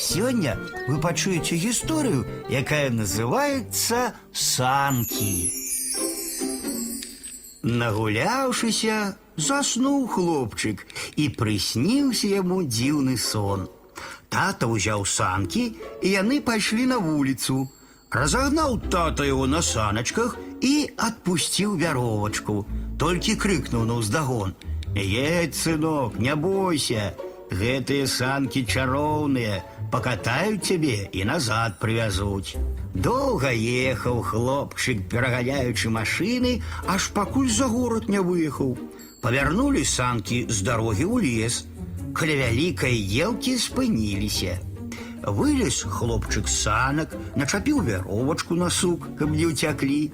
Сегодня вы пачуеце гісторыю, якая называется санкі. Нагуляўшыся, заснуў хлопчык і прысніўся яму дзіўны сон. Тата ўзяў санкі, і яны пайшлі на вуліцу. Разагнаў тата яго на саначках і адпусціў вяровачку. Толькі крыкнуў на ўздагон: « Едь, сынок, не бойся, гэтыя санкі чароўныя, пакатаюць цябе і назад прывязуць. Доўга ехаў хлопчык, пераганяючы машыны, аж пакуль за горад не выехаў. Павярнулі санкі з дарогі ў лес. Каля вялікай елкі спыніліся. Вылез хлопчык з санак, начапіў вяровачку на сук, каб не ўцяклі,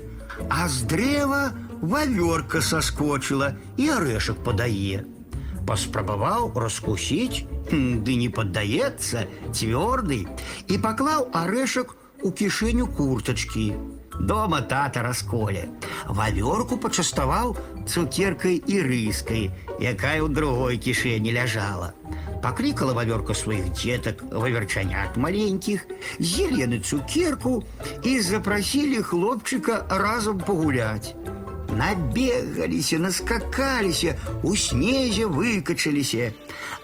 а з дрэва вавёрка саскочыла і арэшак падае. Паспрабаваў раскусіць, хм, ды не паддаецца, цвёрды, і паклаў арэшак у кішэню куртачкі. Дома тата расколе. Вавёрку пачаставаў цукеркай і рыскай, якая ў другой кішэні ляжала. Паклікала вавёрка сваіх дзетак ваверчанят маленькіх, з'елі яны цукерку і запрасілі хлопчыка разам пагуляць. Набегаліся, наскакаліся, у снезе выкачаліся.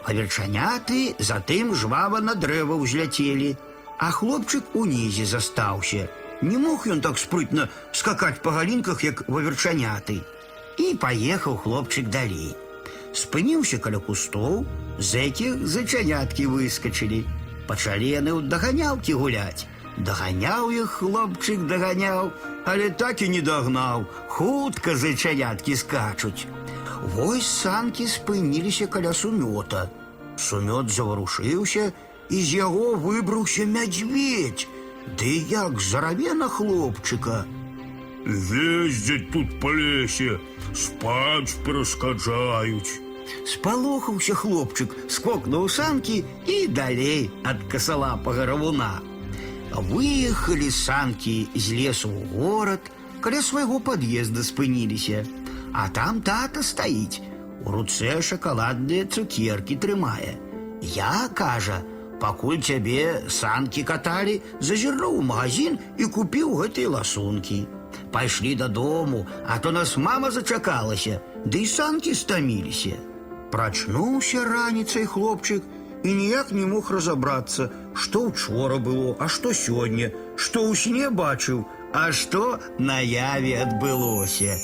Ваверчаняты затым жвава на дрэва ўзляцелі, а хлопчык унізе застаўся. Не мог ён так спрытна скакаць па галінках, як ваверчаняты. І паехаў хлопчык далей. Спыніўся каля кустоў, з якіх зачаняткі выскачылі. Пачалі яны ў даганялкі гуляць. Даганяў іх хлопчык даганяў, але так і не дагнаў. Хутка зайчаняткі скачуць. Вось санкі спыніліся каля сумёта. Сумёт заварушыўся, і з яго выбраўся мядзведь. Ды як зараве на хлопчыка. Ездзяць тут па лесе, спаць перашкаджаюць. Спалохаўся хлопчык, скокнуў санкі і далей ад касалапага равуна. Выехалі санкі з лесу ў горад, каля свайго пад'езда спыніліся. А там тата стаіць, у руцэ шакаладныя цукеркі трымае. Я, кажа, пакуль цябе санкі каталі, зазірнуў у магазин і купіў гэтыя ласункі. Пайшлі дадому, а то нас мама зачакалася, ды і санкі стаміліся. Прачнуўся раніцай хлопчык і ніяк не мог разабрацца, што учора было, а што сёння, што ў сне бачыў, а што наяве адбылося.